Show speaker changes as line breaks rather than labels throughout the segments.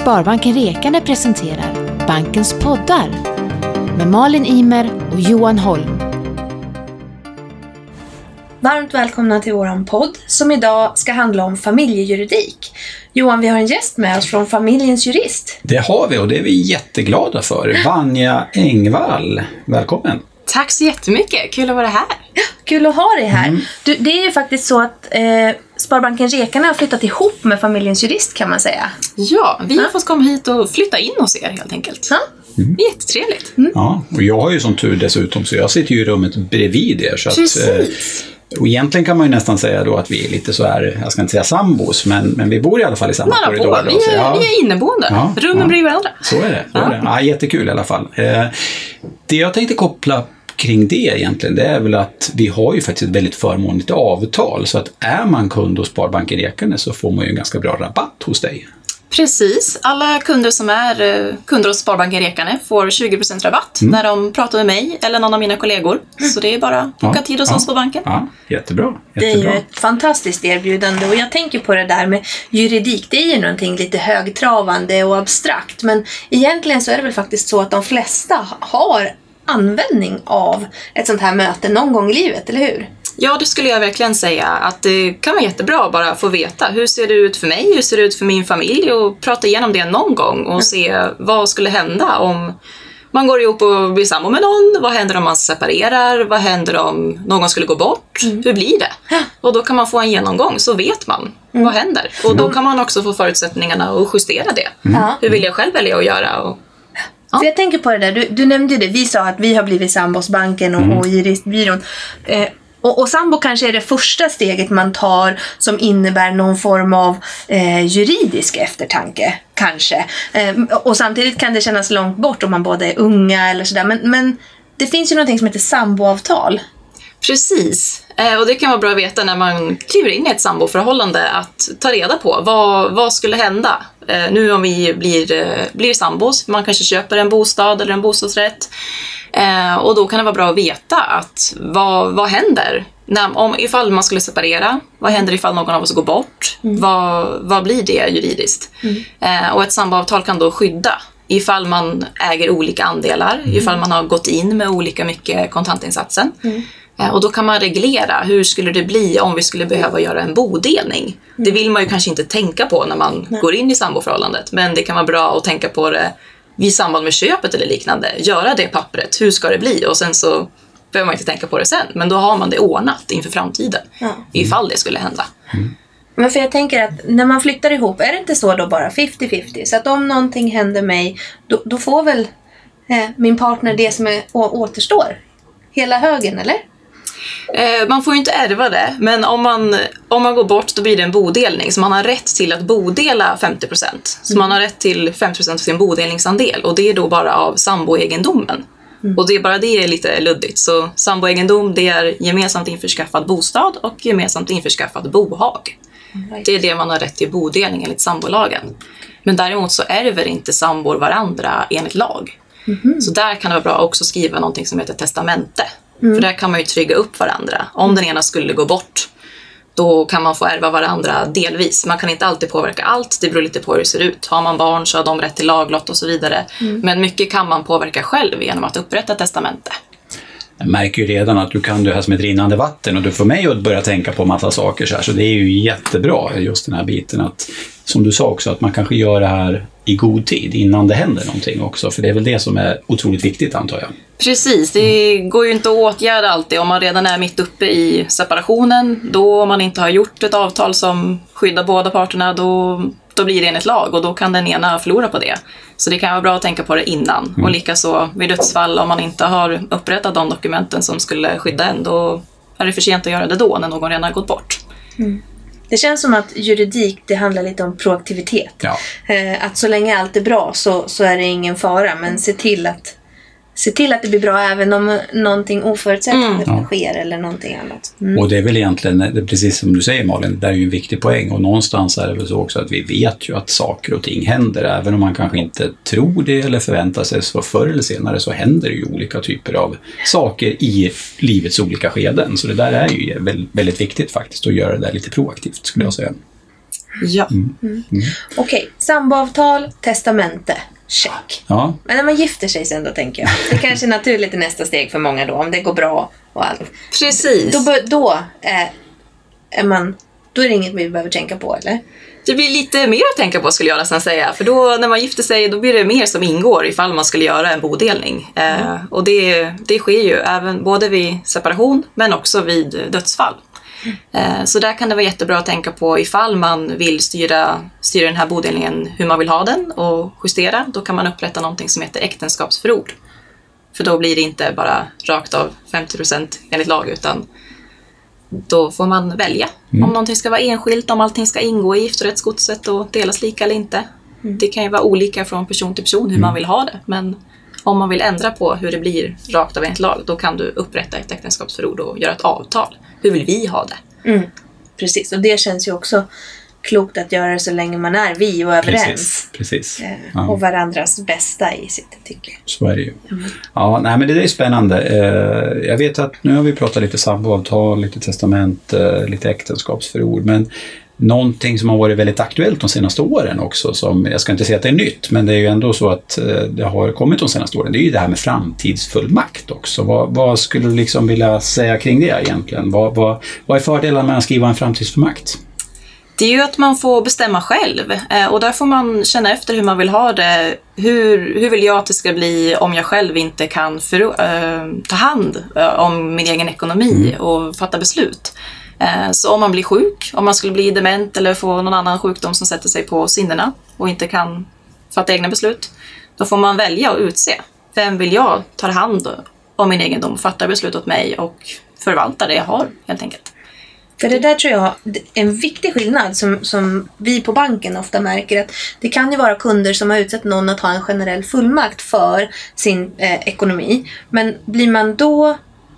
Sparbanken Rekane presenterar Bankens poddar med Malin Imer och Johan Holm.
Varmt välkomna till våran podd som idag ska handla om familjejuridik. Johan, vi har en gäst med oss från Familjens Jurist.
Det har vi och det är vi jätteglada för. Vanja Engvall, välkommen!
Tack så jättemycket, kul att vara här.
Kul att ha dig här. Du, det är ju faktiskt så att eh, Sparbanken Rekane har flyttat ihop med Familjens Jurist kan man säga.
Ja, vi har fått komma hit och flytta in hos er helt enkelt.
Ja.
Det är jättetrevligt.
Ja, och jag har ju som tur dessutom, så jag sitter ju i rummet bredvid er. Så att,
Precis.
eh, och egentligen kan man ju nästan säga då att vi är lite så här, jag ska inte säga sambos, men, men vi bor i alla fall i samma
Nära
korridor.
på,
då,
vi
så
är,
ja.
vi är inneboende.
Ja,
Rummen
ja.
bredvid varandra.
Så är det. Så
Ja.
är det. Ja, jättekul i alla fall. Eh, det jag tänkte koppla kring det egentligen, det är väl att vi har ju faktiskt ett väldigt förmånligt avtal. Så att är man kund hos Sparbanken Rekane så får man ju en ganska bra rabatt hos dig.
Precis, alla kunder som är eh, kunder hos Sparbanken Rekane får 20% rabatt när de pratar med mig eller någon av mina kollegor. Så det är bara att boka
Ja,
tid hos
ja.
oss på banken.
Ja, jättebra.
Det är ju
jättebra.
ett fantastiskt erbjudande och jag tänker på det där med juridik. Det är ju någonting lite högtravande och abstrakt men egentligen så är det väl faktiskt så att de flesta har användning av ett sånt här möte någon gång i livet, eller hur?
Ja, det skulle jag verkligen säga att det kan vara jättebra att bara få veta hur ser det ut för mig, hur ser det ut för min familj och prata igenom det någon gång och se vad skulle hända om man går ihop och blir sambo med någon. Vad händer om man separerar? Vad händer om någon skulle gå bort? Hur blir det? Och då kan man få en genomgång så vet man vad händer. Och då kan man också få förutsättningarna att justera det.
Ja.
Hur vill jag själv välja att göra? Och
För jag tänker på det där, du, du nämnde ju det, vi sa att vi har blivit sambos banken och, och juristbyrån. Eh, och, och sambo kanske är det första steget man tar som innebär någon form av eh, juridisk eftertanke. Kanske. Eh, och samtidigt kan det kännas långt bort om man båda är unga eller sådär. Men, men det finns ju någonting som heter samboavtal.
Precis. Eh, och det kan vara bra att veta när man kliver in i ett samboförhållande att ta reda på vad, vad skulle hända eh, nu om vi blir, eh, blir sambos. Man kanske köper en bostad eller en bostadsrätt. Och då kan det vara bra att veta att vad, vad händer när, om, ifall man skulle separera? Vad händer ifall någon av oss går bort? Vad, vad blir det juridiskt? Eh, och ett samboavtal kan då skydda ifall man äger olika andelar, ifall man har gått in med olika mycket kontantinsatsen. Eh, Och då kan man reglera hur skulle det bli om vi skulle behöva göra en bodelning. Det vill man ju kanske inte tänka på när man går in i samboförhållandet, men det kan vara bra att tänka på det i samband med köpet eller liknande. Göra det pappret, hur ska det bli? Och sen så behöver man inte tänka på det sen, men då har man det ordnat inför framtiden.
Ja.
Ifall det skulle hända.
Men för jag tänker att när man flyttar ihop, är det inte så då bara 50-50? Så att om någonting händer mig, då, då får väl eh, min partner det som är, å, återstår? Hela högen, eller?
Eh, man får ju inte ärva det, men om man, om man går bort då blir det en bodelning. Så man har rätt till att bodela 50%. Så man har rätt till 50% av sin bodelningsandel och det är då bara av samboegendomen. Och det är bara det är lite luddigt. Så samboegendom det är gemensamt införskaffad bostad och gemensamt införskaffad bohag. Det är det man har rätt till bodelning enligt sambolagen. Men däremot så ärver inte sambor varandra enligt lag. Så där kan det vara bra att också skriva någonting som heter testamente. För där kan man ju trygga upp varandra. Om den ena skulle gå bort, då kan man få ärva varandra delvis. Man kan inte alltid påverka allt, det beror lite på hur det ser ut. Har man barn så har de rätt till laglott och så vidare. Men mycket kan man påverka själv genom att upprätta testamente.
Jag märker ju redan att du kan det här som ett rinnande vatten och du får mig att börja tänka på massa saker så här. Så det är ju jättebra just den här biten att, som du sa också, att man kanske gör det här i god tid innan det händer någonting också. För det är väl det som är otroligt viktigt antar jag.
Precis, det går ju inte att åtgärda alltid. Om man redan är mitt uppe i separationen, då om man inte har gjort ett avtal som skyddar båda parterna, då, då blir det enligt lag och då kan den ena förlora på det. Så det kan vara bra att tänka på det innan. Och likaså vid dödsfall, om man inte har upprättat de dokumenten som skulle skydda en, då är det för sent att göra det då, när någon redan har gått bort.
Det känns som att juridik, det handlar lite om proaktivitet.
Ja.
Eh, att så länge allt är bra så, så är det ingen fara, men se till att se till att det blir bra även om någonting oförutsett
Ja.
sker eller någonting annat. Mm.
Och det är väl egentligen, precis som du säger Malin, det där är ju en viktig poäng. Och någonstans är det väl så också att vi vet ju att saker och ting händer. Även om man kanske inte tror det eller förväntar sig så förr eller senare så händer det ju olika typer av saker i livets olika skeden. Så det där är ju väldigt, väldigt viktigt faktiskt att göra det där lite proaktivt skulle jag säga.
Ja.
Okej, samboavtal, testamente. Check.
Ja,
Men när man gifter sig sen då tänker jag. Det kanske är naturligt i nästa steg för många då, om det går bra och allt.
Precis.
Då, då är, är man... Då är det inget vi behöver tänka på, eller?
Det blir lite mer att tänka på skulle jag nästan säga. För då när man gifter sig då blir det mer som ingår ifall man skulle göra en bodelning. Eh, och det, det sker ju även både vid separation men också vid dödsfall. Eh, så där kan det vara jättebra att tänka på ifall man vill styra, styra den här bodelningen hur man vill ha den och justera. Då kan man upprätta någonting som heter äktenskapsförord. För då blir det inte bara rakt av 50% enligt lag utan då får man välja om någonting ska vara enskilt, om allting ska ingå i giftorättsgodset och delas lika eller inte. Det kan ju vara olika från person till person hur man vill ha det, men om man vill ändra på hur det blir rakt av enligt lag, då kan du upprätta ett äktenskapsförord och göra ett avtal. Hur vill vi ha det?
Precis, och det känns ju också klokt att göra det så länge man är vi och överens.
precis. precis.
Eh,
Ja.
Och varandras bästa i sitt tycke.
Så är det ju. Ja, nej, men det är spännande. Eh, Jag vet att nu har vi pratat lite samboavtal, lite testament, eh, lite äktenskapsförord. Men någonting som har varit väldigt aktuellt de senaste åren också, som jag ska inte säga att det är nytt, men det är ju ändå så att eh, det har kommit de senaste åren, det är ju det här med framtidsfullmakt också. Vad, vad skulle du liksom vilja säga kring det egentligen? Vad, vad, vad är fördelarna med att skriva en framtidsfullmakt?
Det är ju att man får bestämma själv eh, och där får man känna efter hur man vill ha det. Hur, hur vill jag att det ska bli om jag själv inte kan för, eh, ta hand om min egen ekonomi och fatta beslut? Eh, så om man blir sjuk, om man skulle bli dement eller få någon annan sjukdom som sätter sig på sinnena och inte kan fatta egna beslut, då får man välja och utse. Vem vill jag ta hand om min egendom, fatta beslut åt mig och förvalta det jag har helt enkelt.
För det där tror jag är en viktig skillnad som, som vi på banken ofta märker att det kan ju vara kunder som har utsett någon att ha en generell fullmakt för sin eh, ekonomi. Men blir man då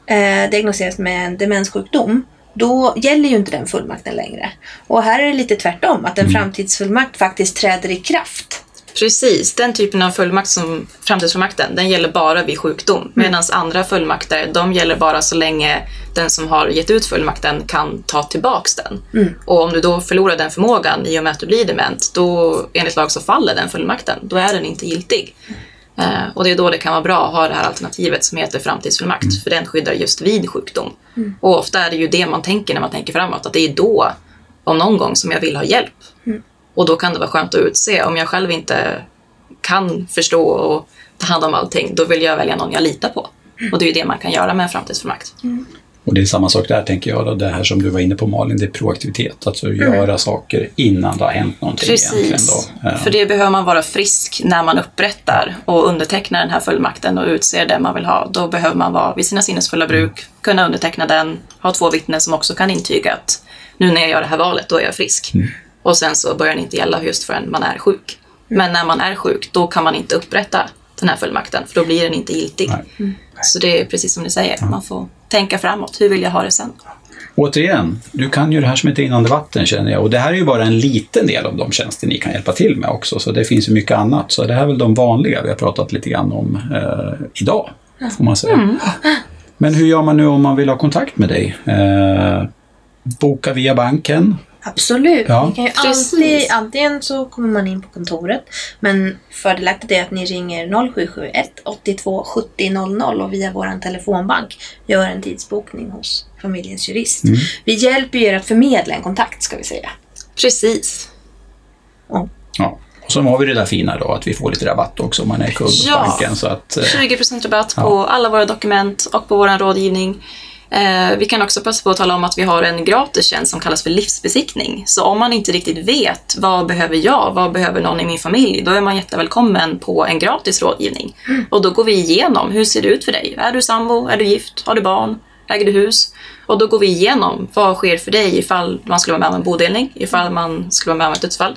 eh, diagnostiserad med en demenssjukdom då gäller ju inte den fullmakten längre. Och här är det lite tvärtom, att en framtidsfullmakt faktiskt träder i kraft.
Precis, den typen av fullmakt som framtidsfullmakten, den gäller bara vid sjukdom. Medan andra fullmakter, de gäller bara så länge den som har gett ut fullmakten kan ta tillbaks den. Och om du då förlorar den förmågan i och med att du blir dement, då enligt lag så faller den fullmakten. Då är den inte giltig. Eh, och det är då det kan vara bra att ha det här alternativet som heter framtidsfullmakt, för den skyddar just vid sjukdom. Och ofta är det ju det man tänker när man tänker framåt, att det är då, om någon gång, som jag vill ha hjälp. Och då kan det vara skönt att utse. Om jag själv inte kan förstå och ta hand om allting, då vill jag välja någon jag litar på. Och det är ju det man kan göra med en framtidsfullmakt.
Och det är samma sak där tänker jag, då, det här som du var inne på Malin, det är proaktivitet. Alltså göra saker innan det har hänt någonting.
Precis. För det behöver man vara frisk när man upprättar och undertecknar den här fullmakten och utser den man vill ha. Då behöver man vara vid sina sinnesfulla bruk, kunna underteckna den, ha två vittnen som också kan intyga att nu när jag gör det här valet, då är jag frisk. Och sen så börjar den inte gälla just förrän man är sjuk. Men när man är sjuk, då kan man inte upprätta den här fullmakten, för då blir den inte giltig.
Nej.
Så det är precis som ni säger, man får tänka framåt. Hur vill jag ha det sen?
Återigen, du kan ju det här som ett rinnande vatten känner jag. Och det här är ju bara en liten del av de tjänster ni kan hjälpa till med också. Så det finns ju mycket annat. Så det här är väl de vanliga vi har pratat lite grann om eh, idag, får man säga. Men hur gör man nu om man vill ha kontakt med dig? Eh, boka via banken?
Absolut.
Ja.
Ni kan ju alltid, antingen så kommer man in på kontoret, men fördelaktigt är att ni ringer 0771 82 70 00 och via vår telefonbank gör en tidsbokning hos familjens jurist. Vi hjälper er att förmedla en kontakt, ska vi säga.
Precis.
Ja. Och så har vi det där fina då, att vi får lite rabatt också om man är kund hos
Ja.
banken. Så att, eh,
20% rabatt på alla våra dokument och på vår rådgivning. Eh, vi kan också passa på att tala om att vi har en gratis tjänst som kallas för livsbesiktning. Så om man inte riktigt vet vad behöver jag, vad behöver någon i min familj, då är man jättevälkommen på en gratis rådgivning. Och då går vi igenom, hur ser det ut för dig? Är du sambo? Är du gift? Har du barn? Äger du hus? Och då går vi igenom vad sker för dig ifall man skulle vara med om en bodelning, ifall man skulle vara med om ett dödsfall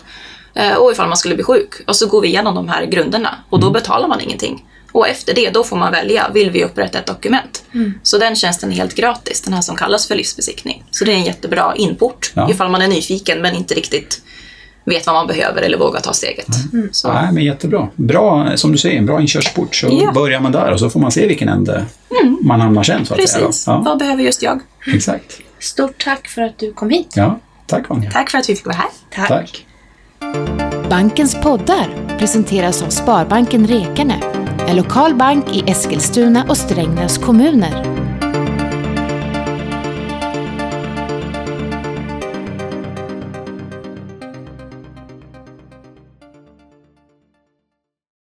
eh, och ifall man skulle bli sjuk. Och så går vi igenom de här grunderna och då betalar man ingenting. Och efter det, då får man välja, vill vi upprätta ett dokument? Så den tjänsten är helt gratis, den här som kallas för livsbesiktning. Så det är en jättebra inport
Ja.
ifall man är nyfiken men inte riktigt vet vad man behöver eller vågar ta steget. Så,
Nej, men jättebra. Bra, som du säger, en bra inkörsport. Så
Ja.
börjar man där och så får man se vilken ände man hamnar sen. Så att säga,
precis,
Ja,
vad behöver just jag?
exakt.
Stort tack för att du kom hit.
Ja. Tack Vanja.
Tack för att vi fick vara här.
Tack.
Tack.
Bankens poddar presenteras av Sparbanken Rekarne, en lokal bank i Eskilstuna och Strängnäs kommuner.